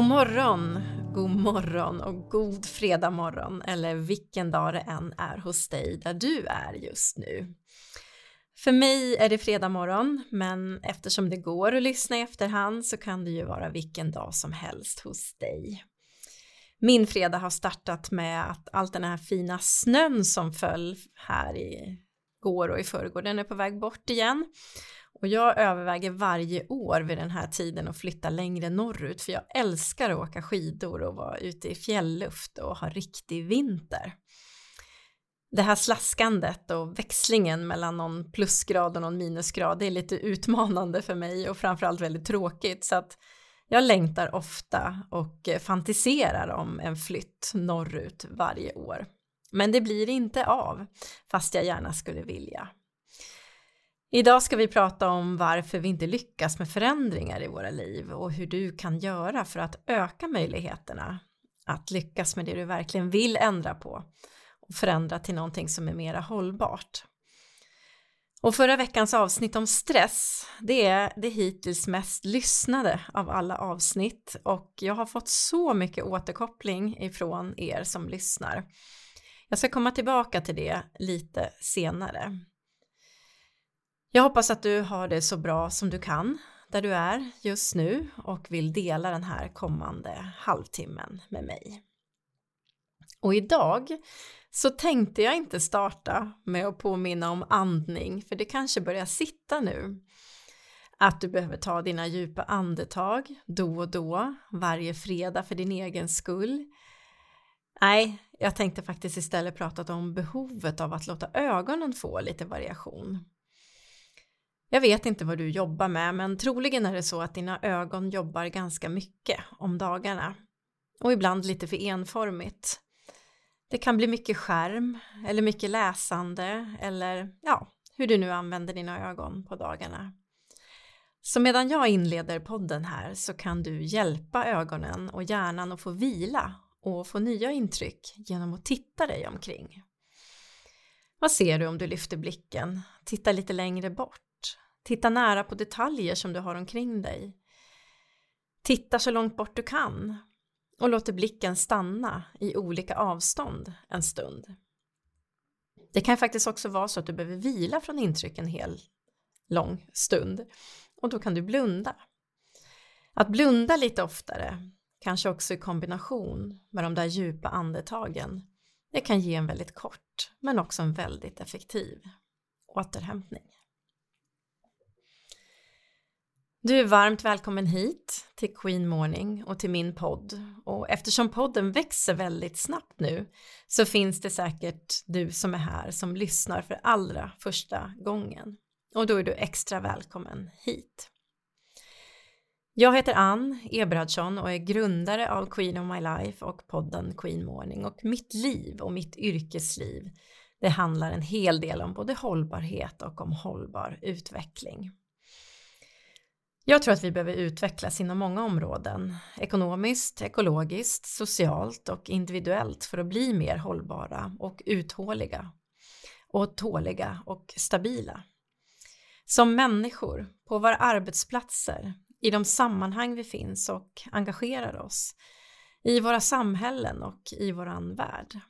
God morgon, god morgon och god fredag morgon eller vilken dag det än är hos dig där du är just nu. För mig är det fredag morgon, men eftersom det går att lyssna i efterhand så kan det ju vara vilken dag som helst hos dig. Min fredag har startat med att allt den här fina snön som föll här i går och i förrgår, den är på väg bort igen. Och jag överväger varje år vid den här tiden att flytta längre norrut för jag älskar att åka skidor och vara ute i fjällluft och ha riktig vinter. Det här slaskandet och växlingen mellan någon plusgrad och någon minusgrad det är lite utmanande för mig och framförallt väldigt tråkigt så att jag längtar ofta och fantiserar om en flytt norrut varje år. Men det blir inte av, fast jag gärna skulle vilja. Idag ska vi prata om varför vi inte lyckas med förändringar i våra liv och hur du kan göra för att öka möjligheterna att lyckas med det du verkligen vill ändra på och förändra till någonting som är mera hållbart. Och förra veckans avsnitt om stress, det är det hittills mest lyssnade av alla avsnitt och jag har fått så mycket återkoppling ifrån er som lyssnar. Jag ska komma tillbaka till det lite senare. Jag hoppas att du har det så bra som du kan där du är just nu och vill dela den här kommande halvtimmen med mig. Och idag så tänkte jag inte starta med att påminna om andning för det kanske börjar sitta nu. Att du behöver ta dina djupa andetag då och då, varje fredag för din egen skull. Nej, jag tänkte faktiskt istället prata om behovet av att låta ögonen få lite variation. Jag vet inte vad du jobbar med men troligen är det så att dina ögon jobbar ganska mycket om dagarna och ibland lite för enformigt. Det kan bli mycket skärm eller mycket läsande eller ja, hur du nu använder dina ögon på dagarna. Så medan jag inleder podden här så kan du hjälpa ögonen och hjärnan att få vila och få nya intryck genom att titta dig omkring. Vad ser du om du lyfter blicken? Titta lite längre bort. Titta nära på detaljer som du har omkring dig. Titta så långt bort du kan och låter blicken stanna i olika avstånd en stund. Det kan faktiskt också vara så att du behöver vila från intryck en hel lång stund och då kan du blunda. Att blunda lite oftare, kanske också i kombination med de där djupa andetagen, det kan ge en väldigt kort men också en väldigt effektiv återhämtning. Du är varmt välkommen hit till Queen Morning och till min podd. Och eftersom podden växer väldigt snabbt nu så finns det säkert du som är här som lyssnar för allra första gången. Och då är du extra välkommen hit. Jag heter Ann Eberhardsson och är grundare av Queen of My Life och podden Queen Morning och mitt liv och mitt yrkesliv det handlar en hel del om både hållbarhet och om hållbar utveckling. Jag tror att vi behöver utvecklas inom många områden, ekonomiskt, ekologiskt, socialt och individuellt för att bli mer hållbara och uthålliga och tåliga och stabila. Som människor, på våra arbetsplatser, i de sammanhang vi finns och engagerar oss, i våra samhällen och i våran värld.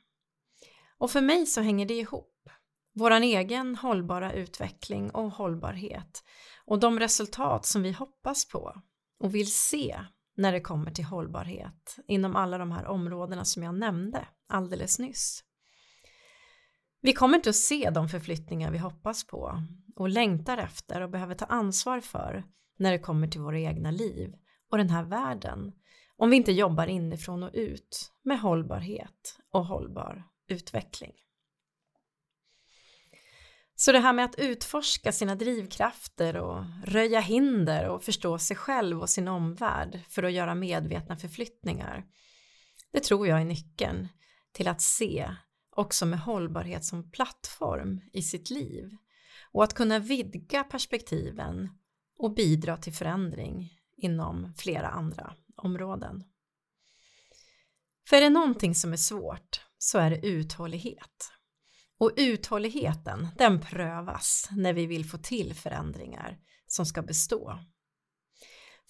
Och för mig så hänger det ihop. Våran egen hållbara utveckling och hållbarhet och de resultat som vi hoppas på och vill se när det kommer till hållbarhet inom alla de här områdena som jag nämnde alldeles nyss. Vi kommer inte att se de förflyttningar vi hoppas på och längtar efter och behöver ta ansvar för när det kommer till våra egna liv och den här världen om vi inte jobbar inifrån och ut med hållbarhet och hållbar utveckling. Så det här med att utforska sina drivkrafter och röja hinder och förstå sig själv och sin omvärld för att göra medvetna förflyttningar. Det tror jag är nyckeln till att se också med hållbarhet som plattform i sitt liv och att kunna vidga perspektiven och bidra till förändring inom flera andra områden. För är det någonting som är svårt så är det uthållighet. Och uthålligheten, den prövas när vi vill få till förändringar som ska bestå.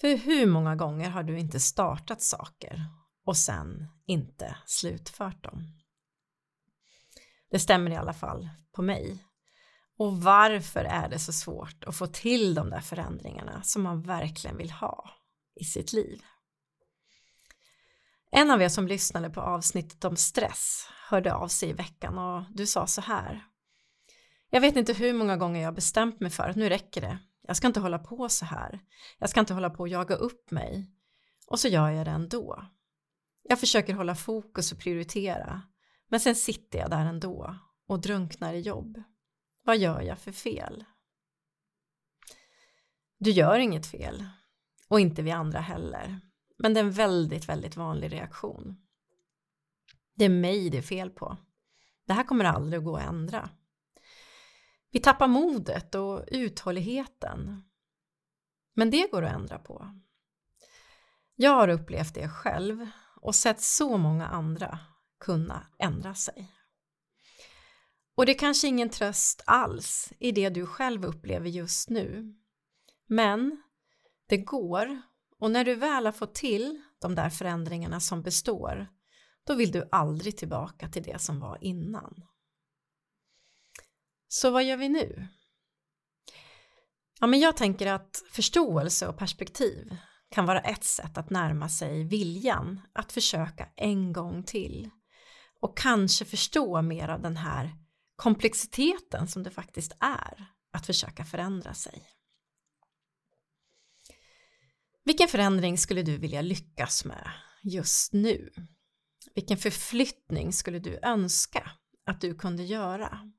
För hur många gånger har du inte startat saker och sen inte slutfört dem? Det stämmer i alla fall på mig. Och varför är det så svårt att få till de där förändringarna som man verkligen vill ha i sitt liv? En av er som lyssnade på avsnittet om stress hörde av sig i veckan och du sa så här. Jag vet inte hur många gånger jag bestämt mig för att nu räcker det. Jag ska inte hålla på så här. Jag ska inte hålla på och jaga upp mig. Och så gör jag det ändå. Jag försöker hålla fokus och prioritera. Men sen sitter jag där ändå och drunknar i jobb. Vad gör jag för fel? Du gör inget fel. Och inte vi andra heller. Men det är en väldigt, väldigt vanlig reaktion. Det är mig det är fel på. Det här kommer aldrig att gå att ändra. Vi tappar modet och uthålligheten. Men det går att ändra på. Jag har upplevt det själv och sett så många andra kunna ändra sig. Och det är kanske ingen tröst alls i det du själv upplever just nu. Men det går och när du väl har fått till de där förändringarna som består, då vill du aldrig tillbaka till det som var innan. Så vad gör vi nu? Ja, men jag tänker att förståelse och perspektiv kan vara ett sätt att närma sig viljan att försöka en gång till och kanske förstå mer av den här komplexiteten som det faktiskt är att försöka förändra sig. Vilken förändring skulle du vilja lyckas med just nu? Vilken förflyttning skulle du önska att du kunde göra?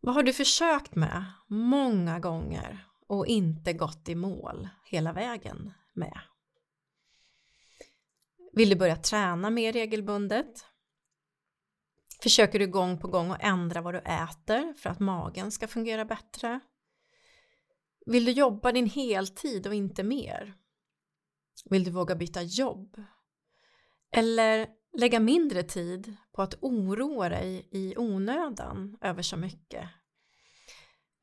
Vad har du försökt med många gånger och inte gått i mål hela vägen med? Vill du börja träna mer regelbundet? Försöker du gång på gång att ändra vad du äter för att magen ska fungera bättre? Vill du jobba din heltid och inte mer? Vill du våga byta jobb? Eller lägga mindre tid på att oroa dig i onödan över så mycket?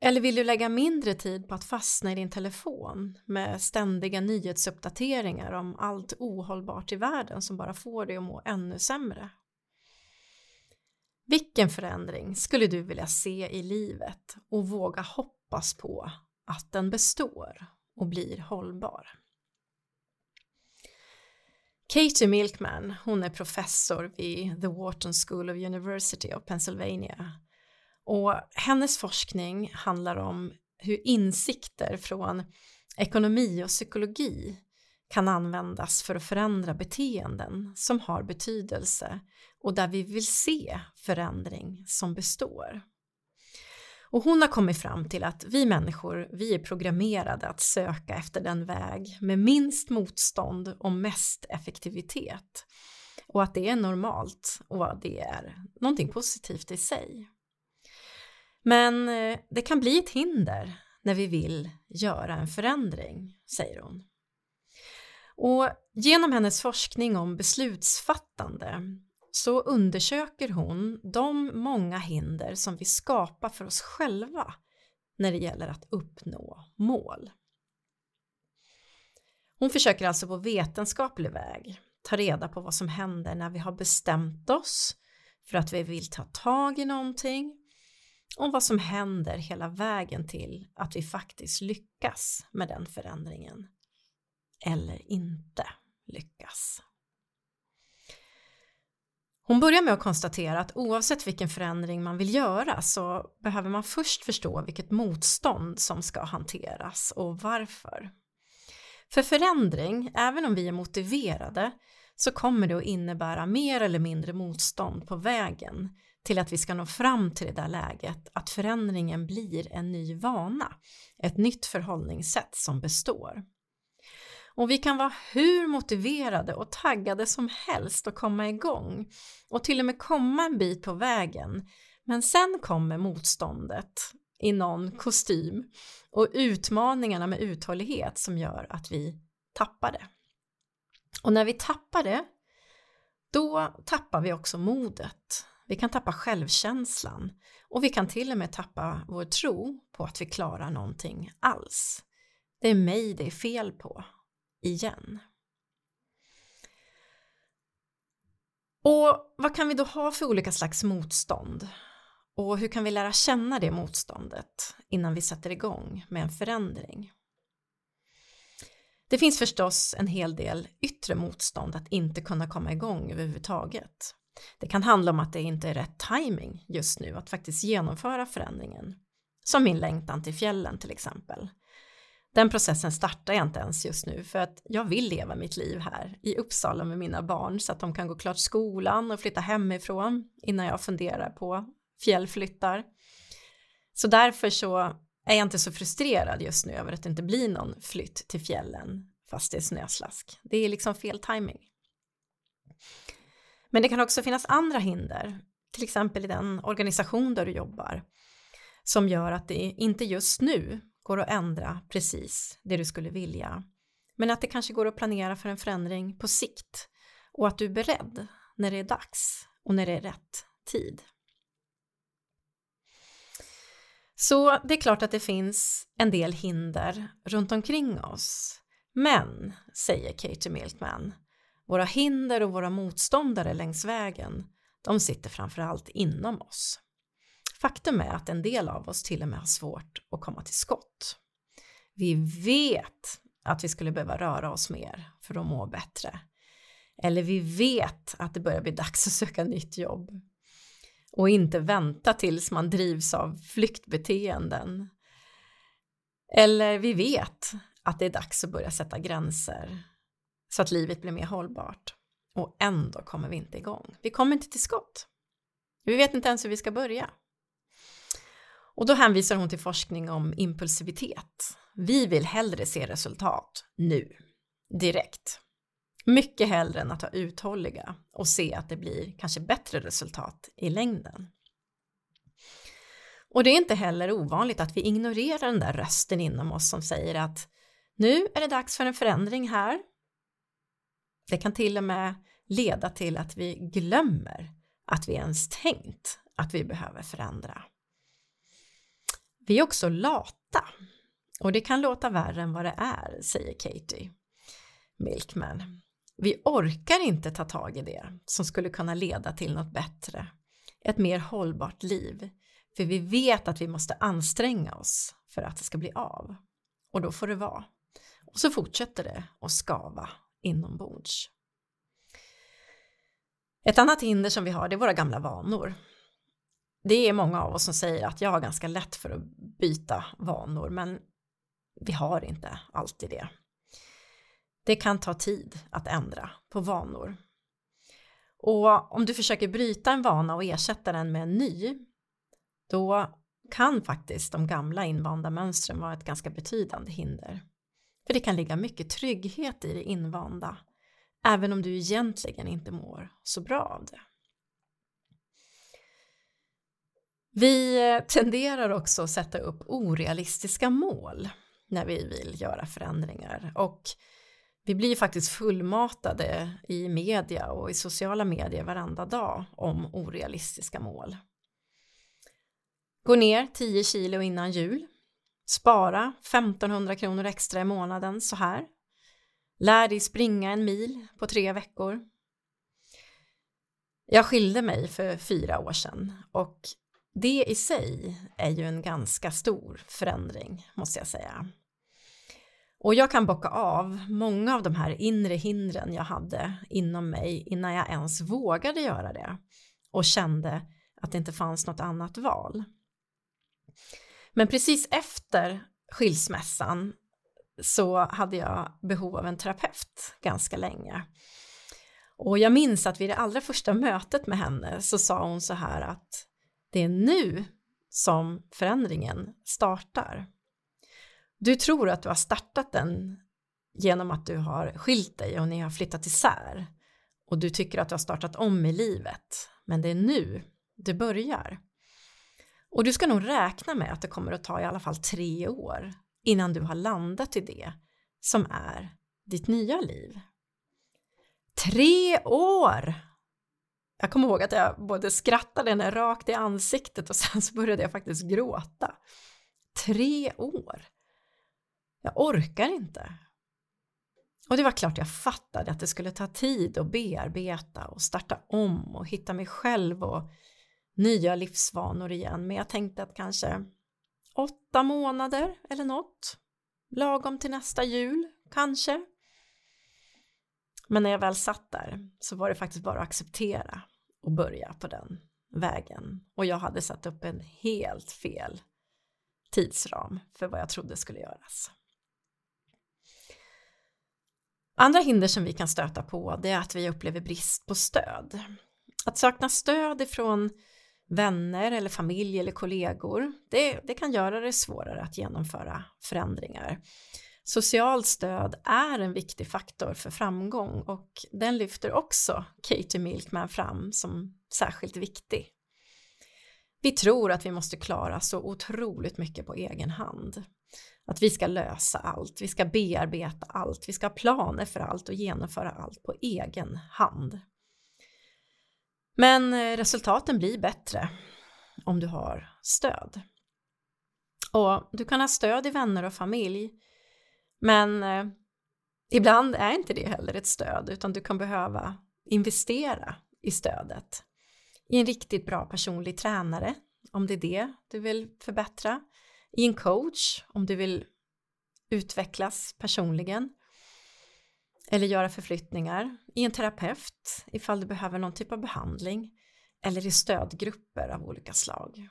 Eller vill du lägga mindre tid på att fastna i din telefon med ständiga nyhetsuppdateringar om allt ohållbart i världen som bara får dig att må ännu sämre? Vilken förändring skulle du vilja se i livet och våga hoppas på att den består och blir hållbar? Katie Milkman, hon är professor vid The Wharton School of University of Pennsylvania och hennes forskning handlar om hur insikter från ekonomi och psykologi kan användas för att förändra beteenden som har betydelse och där vi vill se förändring som består. Och hon har kommit fram till att vi människor, vi är programmerade att söka efter den väg med minst motstånd och mest effektivitet. Och att det är normalt och att det är någonting positivt i sig. Men eh, det kan bli ett hinder när vi vill göra en förändring, säger hon. Och genom hennes forskning om beslutsfattande så undersöker hon de många hinder som vi skapar för oss själva när det gäller att uppnå mål. Hon försöker alltså på vetenskaplig väg ta reda på vad som händer när vi har bestämt oss för att vi vill ta tag i någonting och vad som händer hela vägen till att vi faktiskt lyckas med den förändringen eller inte lyckas. Hon börjar med att konstatera att oavsett vilken förändring man vill göra så behöver man först förstå vilket motstånd som ska hanteras och varför. För förändring, även om vi är motiverade, så kommer det att innebära mer eller mindre motstånd på vägen till att vi ska nå fram till det där läget att förändringen blir en ny vana, ett nytt förhållningssätt som består. Och vi kan vara hur motiverade och taggade som helst att komma igång och till och med komma en bit på vägen. Men sen kommer motståndet i någon kostym och utmaningarna med uthållighet som gör att vi tappar det. Och när vi tappar det, då tappar vi också modet. Vi kan tappa självkänslan och vi kan till och med tappa vår tro på att vi klarar någonting alls. Det är mig det är fel på. Igen. Och vad kan vi då ha för olika slags motstånd? Och hur kan vi lära känna det motståndet innan vi sätter igång med en förändring? Det finns förstås en hel del yttre motstånd att inte kunna komma igång överhuvudtaget. Det kan handla om att det inte är rätt timing just nu att faktiskt genomföra förändringen. Som min längtan till fjällen till exempel. Den processen startar jag inte ens just nu för att jag vill leva mitt liv här i Uppsala med mina barn så att de kan gå klart skolan och flytta hemifrån innan jag funderar på fjällflyttar. Så därför så är jag inte så frustrerad just nu över att det inte blir någon flytt till fjällen fast det är snöslask. Det är liksom fel timing. Men det kan också finnas andra hinder, till exempel i den organisation där du jobbar, som gör att det inte just nu går att ändra precis det du skulle vilja. Men att det kanske går att planera för en förändring på sikt och att du är beredd när det är dags och när det är rätt tid. Så det är klart att det finns en del hinder runt omkring oss. Men, säger Katie Milkman, våra hinder och våra motståndare längs vägen, de sitter framförallt inom oss. Faktum är att en del av oss till och med har svårt att komma till skott. Vi vet att vi skulle behöva röra oss mer för att må bättre. Eller vi vet att det börjar bli dags att söka nytt jobb. Och inte vänta tills man drivs av flyktbeteenden. Eller vi vet att det är dags att börja sätta gränser så att livet blir mer hållbart. Och ändå kommer vi inte igång. Vi kommer inte till skott. Vi vet inte ens hur vi ska börja. Och då hänvisar hon till forskning om impulsivitet. Vi vill hellre se resultat nu, direkt. Mycket hellre än att vara uthålliga och se att det blir kanske bättre resultat i längden. Och det är inte heller ovanligt att vi ignorerar den där rösten inom oss som säger att nu är det dags för en förändring här. Det kan till och med leda till att vi glömmer att vi ens tänkt att vi behöver förändra. Vi är också lata och det kan låta värre än vad det är, säger Katie Milkman. Vi orkar inte ta tag i det som skulle kunna leda till något bättre, ett mer hållbart liv, för vi vet att vi måste anstränga oss för att det ska bli av. Och då får det vara. Och så fortsätter det att skava inombords. Ett annat hinder som vi har det är våra gamla vanor det är många av oss som säger att jag har ganska lätt för att byta vanor, men vi har inte alltid det. Det kan ta tid att ändra på vanor. Och om du försöker bryta en vana och ersätta den med en ny, då kan faktiskt de gamla invanda mönstren vara ett ganska betydande hinder. För det kan ligga mycket trygghet i det invanda, även om du egentligen inte mår så bra av det. Vi eh, tenderar också att sätta upp orealistiska mål när vi vill göra förändringar och vi blir faktiskt fullmatade i media och i sociala medier varenda dag om orealistiska mål. Gå ner 10 kilo innan jul. Spara 1500 kronor extra i månaden så här. Lär dig springa en mil på tre veckor. Jag skilde mig för fyra år sedan och det i sig är ju en ganska stor förändring måste jag säga. Och jag kan bocka av många av de här inre hindren jag hade inom mig innan jag ens vågade göra det och kände att det inte fanns något annat val. Men precis efter skilsmässan så hade jag behov av en terapeut ganska länge. Och jag minns att vid det allra första mötet med henne så sa hon så här att det är nu som förändringen startar. Du tror att du har startat den genom att du har skilt dig och ni har flyttat isär och du tycker att du har startat om i livet men det är nu det börjar. Och du ska nog räkna med att det kommer att ta i alla fall tre år innan du har landat i det som är ditt nya liv. Tre år! Jag kommer ihåg att jag både skrattade henne rakt i ansiktet och sen så började jag faktiskt gråta. Tre år! Jag orkar inte. Och det var klart jag fattade att det skulle ta tid att bearbeta och starta om och hitta mig själv och nya livsvanor igen. Men jag tänkte att kanske åtta månader eller något. Lagom till nästa jul, kanske. Men när jag väl satt där så var det faktiskt bara att acceptera och börja på den vägen. Och jag hade satt upp en helt fel tidsram för vad jag trodde skulle göras. Andra hinder som vi kan stöta på det är att vi upplever brist på stöd. Att sakna stöd ifrån vänner eller familj eller kollegor, det, det kan göra det svårare att genomföra förändringar. Socialt stöd är en viktig faktor för framgång och den lyfter också Katie Milkman fram som särskilt viktig. Vi tror att vi måste klara så otroligt mycket på egen hand. Att vi ska lösa allt, vi ska bearbeta allt, vi ska ha planer för allt och genomföra allt på egen hand. Men eh, resultaten blir bättre om du har stöd. Och du kan ha stöd i vänner och familj, men eh, ibland är inte det heller ett stöd, utan du kan behöva investera i stödet. I en riktigt bra personlig tränare, om det är det du vill förbättra. I en coach, om du vill utvecklas personligen eller göra förflyttningar, i en terapeut ifall du behöver någon typ av behandling eller i stödgrupper av olika slag.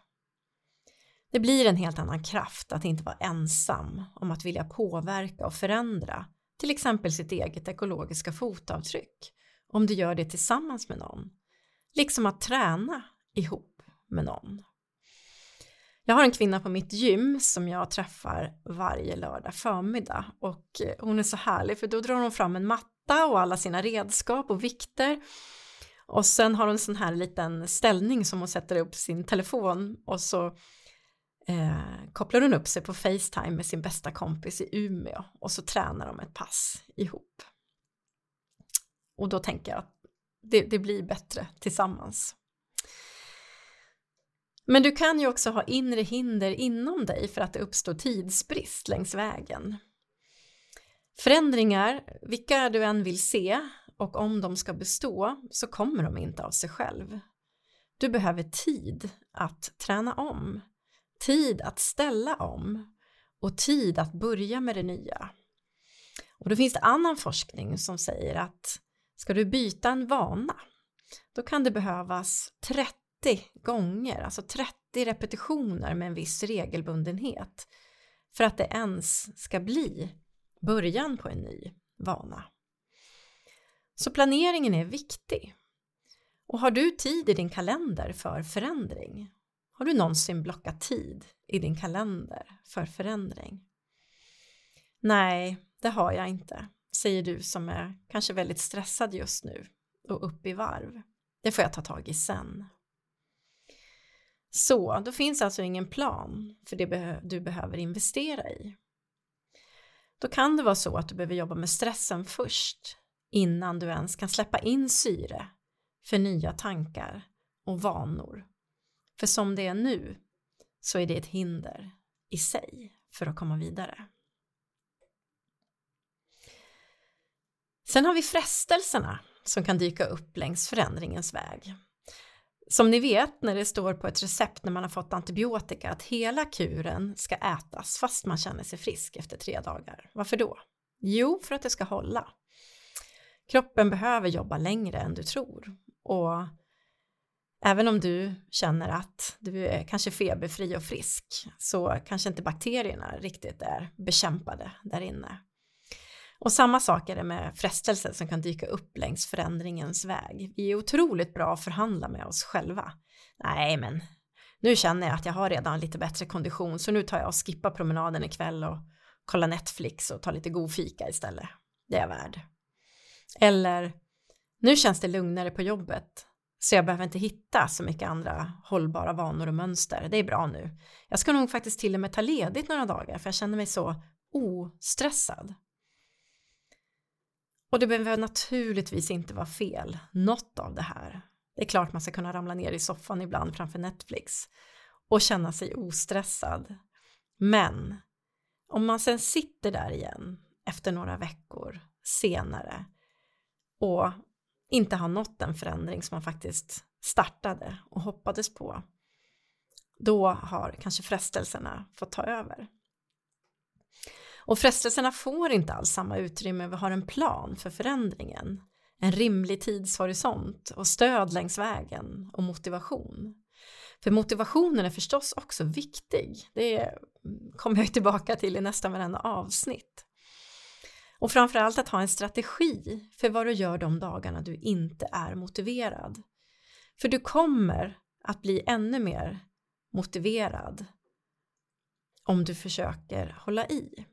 Det blir en helt annan kraft att inte vara ensam om att vilja påverka och förändra till exempel sitt eget ekologiska fotavtryck om du gör det tillsammans med någon. Liksom att träna ihop med någon. Jag har en kvinna på mitt gym som jag träffar varje lördag förmiddag och eh, hon är så härlig för då drar hon fram en matta och alla sina redskap och vikter och sen har hon en sån här liten ställning som hon sätter upp sin telefon och så eh, kopplar hon upp sig på Facetime med sin bästa kompis i Umeå och så tränar de ett pass ihop. Och då tänker jag att det, det blir bättre tillsammans. Men du kan ju också ha inre hinder inom dig för att det uppstår tidsbrist längs vägen. Förändringar, vilka du än vill se och om de ska bestå så kommer de inte av sig själv. Du behöver tid att träna om, tid att ställa om och tid att börja med det nya. Och då finns det annan forskning som säger att ska du byta en vana då kan det behövas 30 gånger, alltså 30 repetitioner med en viss regelbundenhet för att det ens ska bli början på en ny vana. Så planeringen är viktig. Och har du tid i din kalender för förändring? Har du någonsin blockat tid i din kalender för förändring? Nej, det har jag inte, säger du som är kanske väldigt stressad just nu och upp i varv. Det får jag ta tag i sen. Så, då finns alltså ingen plan för det du behöver investera i. Då kan det vara så att du behöver jobba med stressen först innan du ens kan släppa in syre för nya tankar och vanor. För som det är nu så är det ett hinder i sig för att komma vidare. Sen har vi frestelserna som kan dyka upp längs förändringens väg. Som ni vet när det står på ett recept när man har fått antibiotika att hela kuren ska ätas fast man känner sig frisk efter tre dagar. Varför då? Jo, för att det ska hålla. Kroppen behöver jobba längre än du tror och även om du känner att du är kanske feberfri och frisk så kanske inte bakterierna riktigt är bekämpade där inne. Och samma sak är det med frestelser som kan dyka upp längs förändringens väg. Vi är otroligt bra att förhandla med oss själva. Nej, men nu känner jag att jag har redan lite bättre kondition så nu tar jag och skippar promenaden ikväll och kollar Netflix och tar lite god fika istället. Det är jag värd. Eller nu känns det lugnare på jobbet så jag behöver inte hitta så mycket andra hållbara vanor och mönster. Det är bra nu. Jag ska nog faktiskt till och med ta ledigt några dagar för jag känner mig så ostressad. Och det behöver naturligtvis inte vara fel, något av det här. Det är klart man ska kunna ramla ner i soffan ibland framför Netflix och känna sig ostressad. Men om man sen sitter där igen efter några veckor senare och inte har nått den förändring som man faktiskt startade och hoppades på, då har kanske frestelserna fått ta över. Och frestelserna får inte alls samma utrymme, vi har en plan för förändringen, en rimlig tidshorisont och stöd längs vägen och motivation. För motivationen är förstås också viktig, det kommer jag tillbaka till i nästan varenda avsnitt. Och framförallt att ha en strategi för vad du gör de dagarna du inte är motiverad. För du kommer att bli ännu mer motiverad om du försöker hålla i.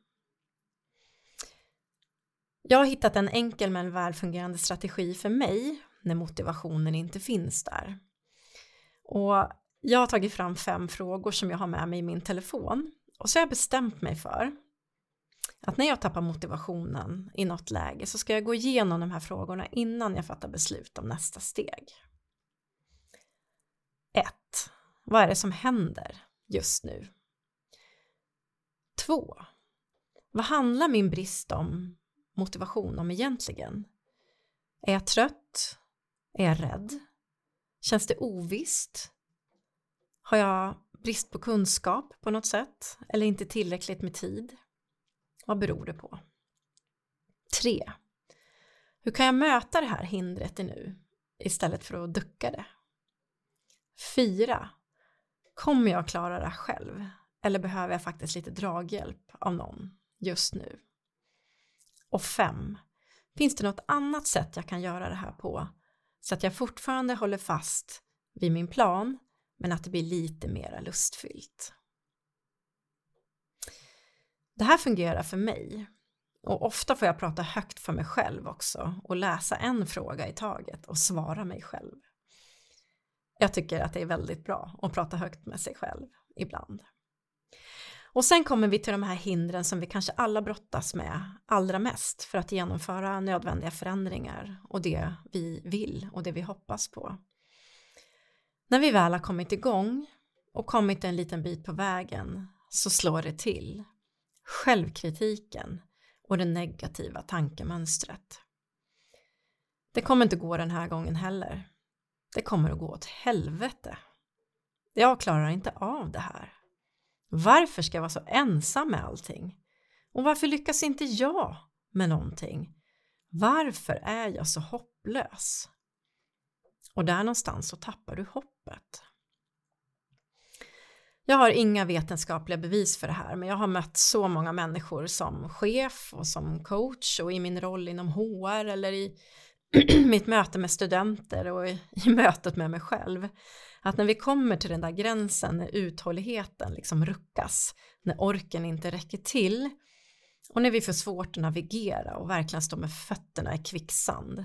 Jag har hittat en enkel men välfungerande strategi för mig när motivationen inte finns där. Och jag har tagit fram fem frågor som jag har med mig i min telefon och så har jag bestämt mig för att när jag tappar motivationen i något läge så ska jag gå igenom de här frågorna innan jag fattar beslut om nästa steg. 1. Vad är det som händer just nu? 2. Vad handlar min brist om motivation om egentligen? Är jag trött? Är jag rädd? Känns det ovisst? Har jag brist på kunskap på något sätt? Eller inte tillräckligt med tid? Vad beror det på? 3. Hur kan jag möta det här hindret nu istället för att ducka det? 4. Kommer jag klara det själv? Eller behöver jag faktiskt lite draghjälp av någon just nu? Och 5. Finns det något annat sätt jag kan göra det här på så att jag fortfarande håller fast vid min plan men att det blir lite mera lustfyllt? Det här fungerar för mig och ofta får jag prata högt för mig själv också och läsa en fråga i taget och svara mig själv. Jag tycker att det är väldigt bra att prata högt med sig själv ibland. Och sen kommer vi till de här hindren som vi kanske alla brottas med allra mest för att genomföra nödvändiga förändringar och det vi vill och det vi hoppas på. När vi väl har kommit igång och kommit en liten bit på vägen så slår det till självkritiken och det negativa tankemönstret. Det kommer inte gå den här gången heller. Det kommer att gå åt helvete. Jag klarar inte av det här. Varför ska jag vara så ensam med allting? Och varför lyckas inte jag med någonting? Varför är jag så hopplös? Och där någonstans så tappar du hoppet. Jag har inga vetenskapliga bevis för det här men jag har mött så många människor som chef och som coach och i min roll inom HR eller i mitt möte med studenter och i, i mötet med mig själv. Att när vi kommer till den där gränsen när uthålligheten liksom ruckas när orken inte räcker till och när vi får svårt att navigera och verkligen stå med fötterna i kvicksand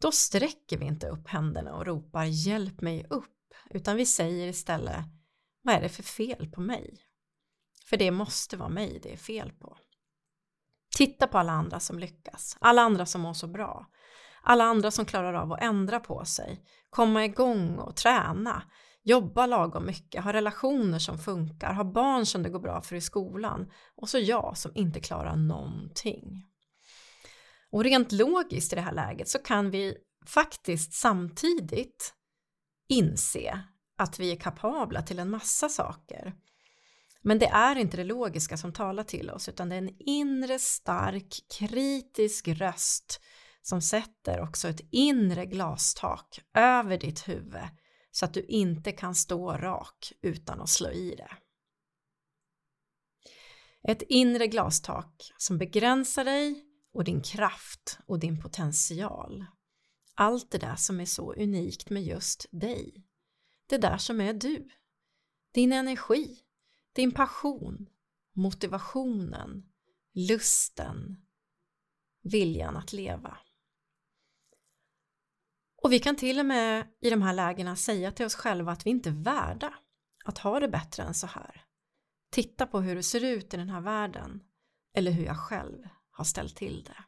då sträcker vi inte upp händerna och ropar hjälp mig upp utan vi säger istället vad är det för fel på mig? För det måste vara mig det är fel på. Titta på alla andra som lyckas, alla andra som mår så bra, alla andra som klarar av att ändra på sig, komma igång och träna, jobba lagom mycket, ha relationer som funkar, ha barn som det går bra för i skolan. Och så jag som inte klarar någonting. Och rent logiskt i det här läget så kan vi faktiskt samtidigt inse att vi är kapabla till en massa saker. Men det är inte det logiska som talar till oss utan det är en inre stark kritisk röst som sätter också ett inre glastak över ditt huvud så att du inte kan stå rak utan att slå i det. Ett inre glastak som begränsar dig och din kraft och din potential. Allt det där som är så unikt med just dig. Det där som är du. Din energi, din passion, motivationen, lusten, viljan att leva. Och vi kan till och med i de här lägena säga till oss själva att vi inte är värda att ha det bättre än så här. Titta på hur det ser ut i den här världen eller hur jag själv har ställt till det.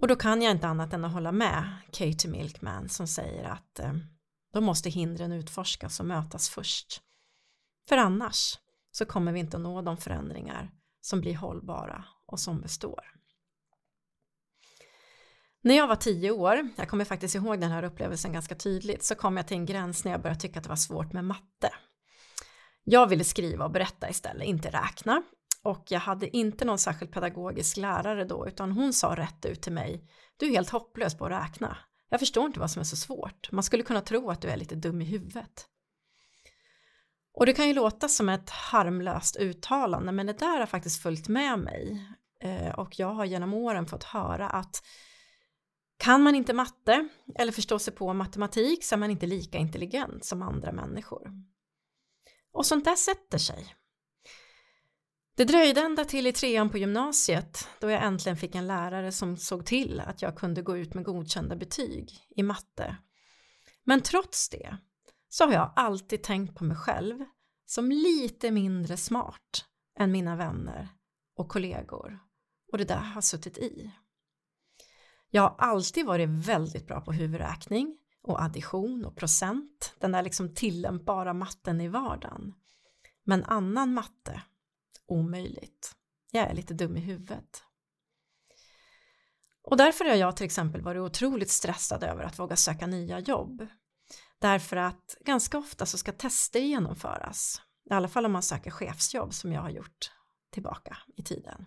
Och då kan jag inte annat än att hålla med Katie Milkman som säger att eh, då måste hindren utforskas och mötas först. För annars så kommer vi inte att nå de förändringar som blir hållbara och som består. När jag var tio år, jag kommer faktiskt ihåg den här upplevelsen ganska tydligt, så kom jag till en gräns när jag började tycka att det var svårt med matte. Jag ville skriva och berätta istället, inte räkna. Och jag hade inte någon särskild pedagogisk lärare då, utan hon sa rätt ut till mig, du är helt hopplös på att räkna. Jag förstår inte vad som är så svårt. Man skulle kunna tro att du är lite dum i huvudet. Och det kan ju låta som ett harmlöst uttalande, men det där har faktiskt följt med mig. Eh, och jag har genom åren fått höra att kan man inte matte eller förstå sig på matematik så är man inte lika intelligent som andra människor. Och sånt där sätter sig. Det dröjde ända till i trean på gymnasiet då jag äntligen fick en lärare som såg till att jag kunde gå ut med godkända betyg i matte. Men trots det så har jag alltid tänkt på mig själv som lite mindre smart än mina vänner och kollegor och det där har suttit i. Jag har alltid varit väldigt bra på huvudräkning och addition och procent, den där liksom tillämpbara matten i vardagen. Men annan matte, omöjligt. Jag är lite dum i huvudet. Och därför har jag till exempel varit otroligt stressad över att våga söka nya jobb. Därför att ganska ofta så ska tester genomföras. I alla fall om man söker chefsjobb som jag har gjort tillbaka i tiden.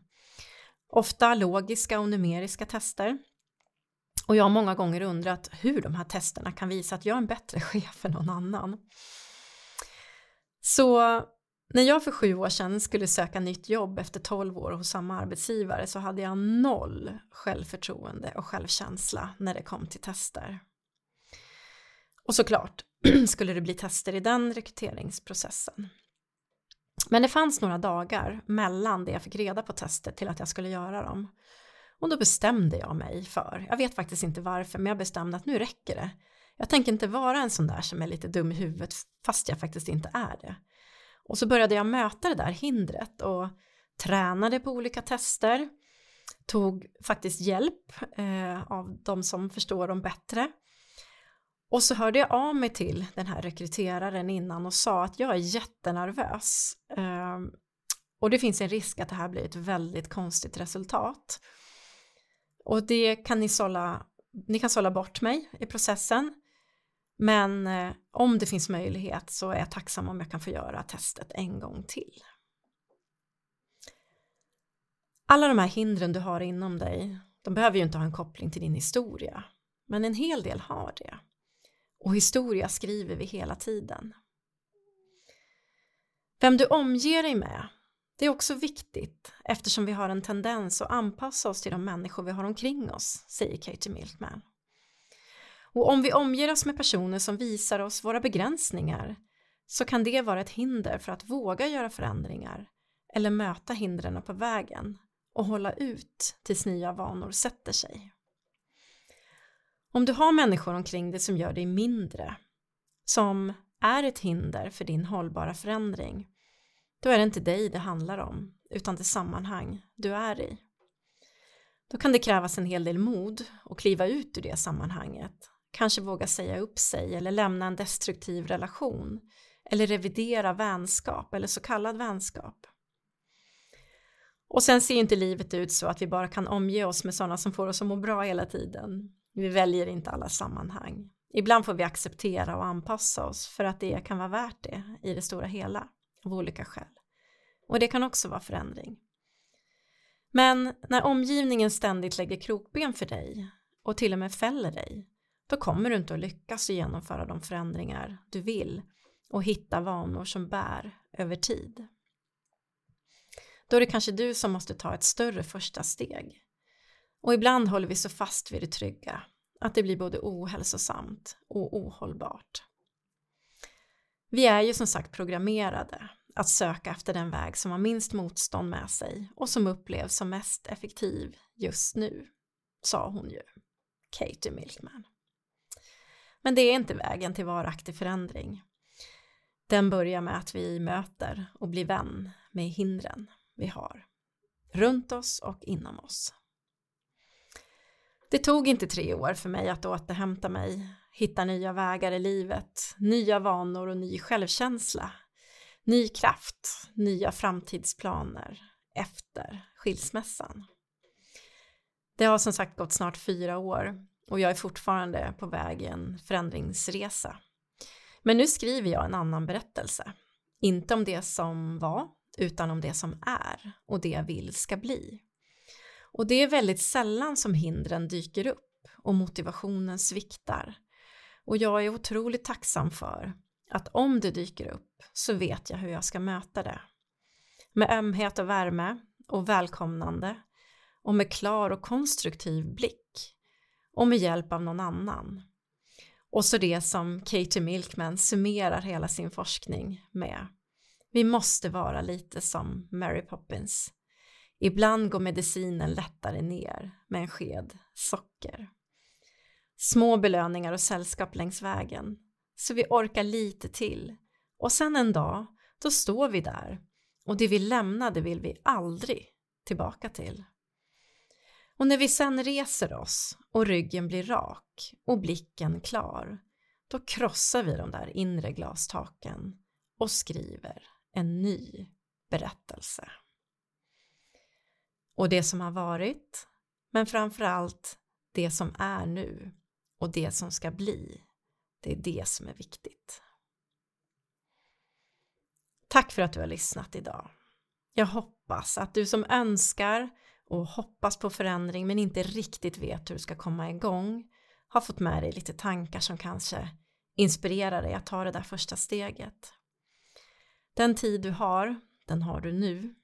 Ofta logiska och numeriska tester och jag har många gånger undrat hur de här testerna kan visa att jag är en bättre chef än någon annan. Så när jag för sju år sedan skulle söka nytt jobb efter tolv år hos samma arbetsgivare så hade jag noll självförtroende och självkänsla när det kom till tester. Och såklart skulle det bli tester i den rekryteringsprocessen. Men det fanns några dagar mellan det jag fick reda på testet till att jag skulle göra dem. Och då bestämde jag mig för, jag vet faktiskt inte varför, men jag bestämde att nu räcker det. Jag tänker inte vara en sån där som är lite dum i huvudet fast jag faktiskt inte är det. Och så började jag möta det där hindret och tränade på olika tester, tog faktiskt hjälp eh, av de som förstår dem bättre. Och så hörde jag av mig till den här rekryteraren innan och sa att jag är jättenervös. Eh, och det finns en risk att det här blir ett väldigt konstigt resultat. Och det kan ni sålla, ni kan sålla bort mig i processen. Men eh, om det finns möjlighet så är jag tacksam om jag kan få göra testet en gång till. Alla de här hindren du har inom dig, de behöver ju inte ha en koppling till din historia. Men en hel del har det. Och historia skriver vi hela tiden. Vem du omger dig med det är också viktigt eftersom vi har en tendens att anpassa oss till de människor vi har omkring oss, säger Katie Milkman. Och om vi omger oss med personer som visar oss våra begränsningar så kan det vara ett hinder för att våga göra förändringar eller möta hindren på vägen och hålla ut tills nya vanor sätter sig. Om du har människor omkring dig som gör dig mindre, som är ett hinder för din hållbara förändring, då är det inte dig det handlar om, utan det sammanhang du är i. Då kan det krävas en hel del mod att kliva ut ur det sammanhanget, kanske våga säga upp sig eller lämna en destruktiv relation eller revidera vänskap eller så kallad vänskap. Och sen ser inte livet ut så att vi bara kan omge oss med sådana som får oss att må bra hela tiden. Vi väljer inte alla sammanhang. Ibland får vi acceptera och anpassa oss för att det kan vara värt det i det stora hela av olika skäl. Och det kan också vara förändring. Men när omgivningen ständigt lägger krokben för dig och till och med fäller dig, då kommer du inte att lyckas genomföra de förändringar du vill och hitta vanor som bär över tid. Då är det kanske du som måste ta ett större första steg. Och ibland håller vi så fast vid det trygga att det blir både ohälsosamt och ohållbart. Vi är ju som sagt programmerade att söka efter den väg som har minst motstånd med sig och som upplevs som mest effektiv just nu, sa hon ju, Katie Milkman. Men det är inte vägen till varaktig förändring. Den börjar med att vi möter och blir vän med hindren vi har runt oss och inom oss. Det tog inte tre år för mig att återhämta mig hitta nya vägar i livet, nya vanor och ny självkänsla. ny kraft, nya framtidsplaner efter skilsmässan. Det har som sagt gått snart fyra år och jag är fortfarande på väg i en förändringsresa. Men nu skriver jag en annan berättelse. Inte om det som var, utan om det som är och det jag vill ska bli. Och det är väldigt sällan som hindren dyker upp och motivationen sviktar. Och jag är otroligt tacksam för att om det dyker upp så vet jag hur jag ska möta det. Med ömhet och värme och välkomnande och med klar och konstruktiv blick och med hjälp av någon annan. Och så det som Katie Milkman summerar hela sin forskning med. Vi måste vara lite som Mary Poppins. Ibland går medicinen lättare ner med en sked socker. Små belöningar och sällskap längs vägen så vi orkar lite till och sen en dag då står vi där och det vi lämnade vill vi aldrig tillbaka till. Och när vi sen reser oss och ryggen blir rak och blicken klar, då krossar vi de där inre glastaken och skriver en ny berättelse. Och det som har varit, men framförallt det som är nu och det som ska bli, det är det som är viktigt. Tack för att du har lyssnat idag. Jag hoppas att du som önskar och hoppas på förändring men inte riktigt vet hur du ska komma igång har fått med dig lite tankar som kanske inspirerar dig att ta det där första steget. Den tid du har, den har du nu.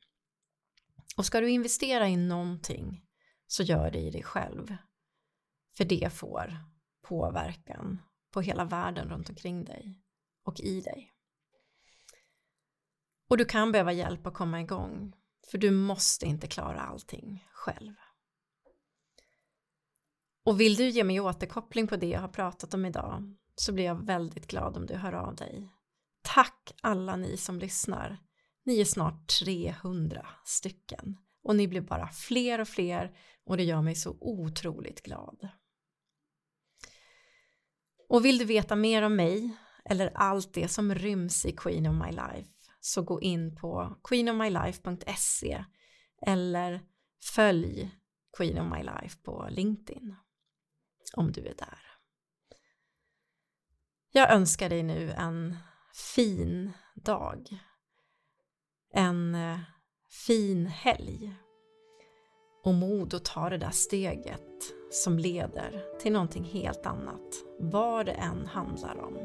Och ska du investera i någonting så gör det i dig själv. För det får påverkan på hela världen runt omkring dig och i dig. Och du kan behöva hjälp att komma igång för du måste inte klara allting själv. Och vill du ge mig återkoppling på det jag har pratat om idag så blir jag väldigt glad om du hör av dig. Tack alla ni som lyssnar. Ni är snart 300 stycken och ni blir bara fler och fler och det gör mig så otroligt glad. Och vill du veta mer om mig eller allt det som ryms i Queen of My Life så gå in på queenofmylife.se eller följ Queen of My Life på LinkedIn om du är där. Jag önskar dig nu en fin dag, en eh, fin helg och mod att ta det där steget som leder till någonting helt annat, vad det än handlar om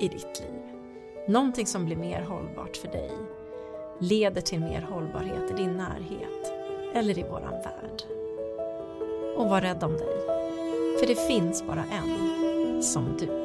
i ditt liv. Någonting som blir mer hållbart för dig leder till mer hållbarhet i din närhet eller i våran värld. Och var rädd om dig, för det finns bara en som du.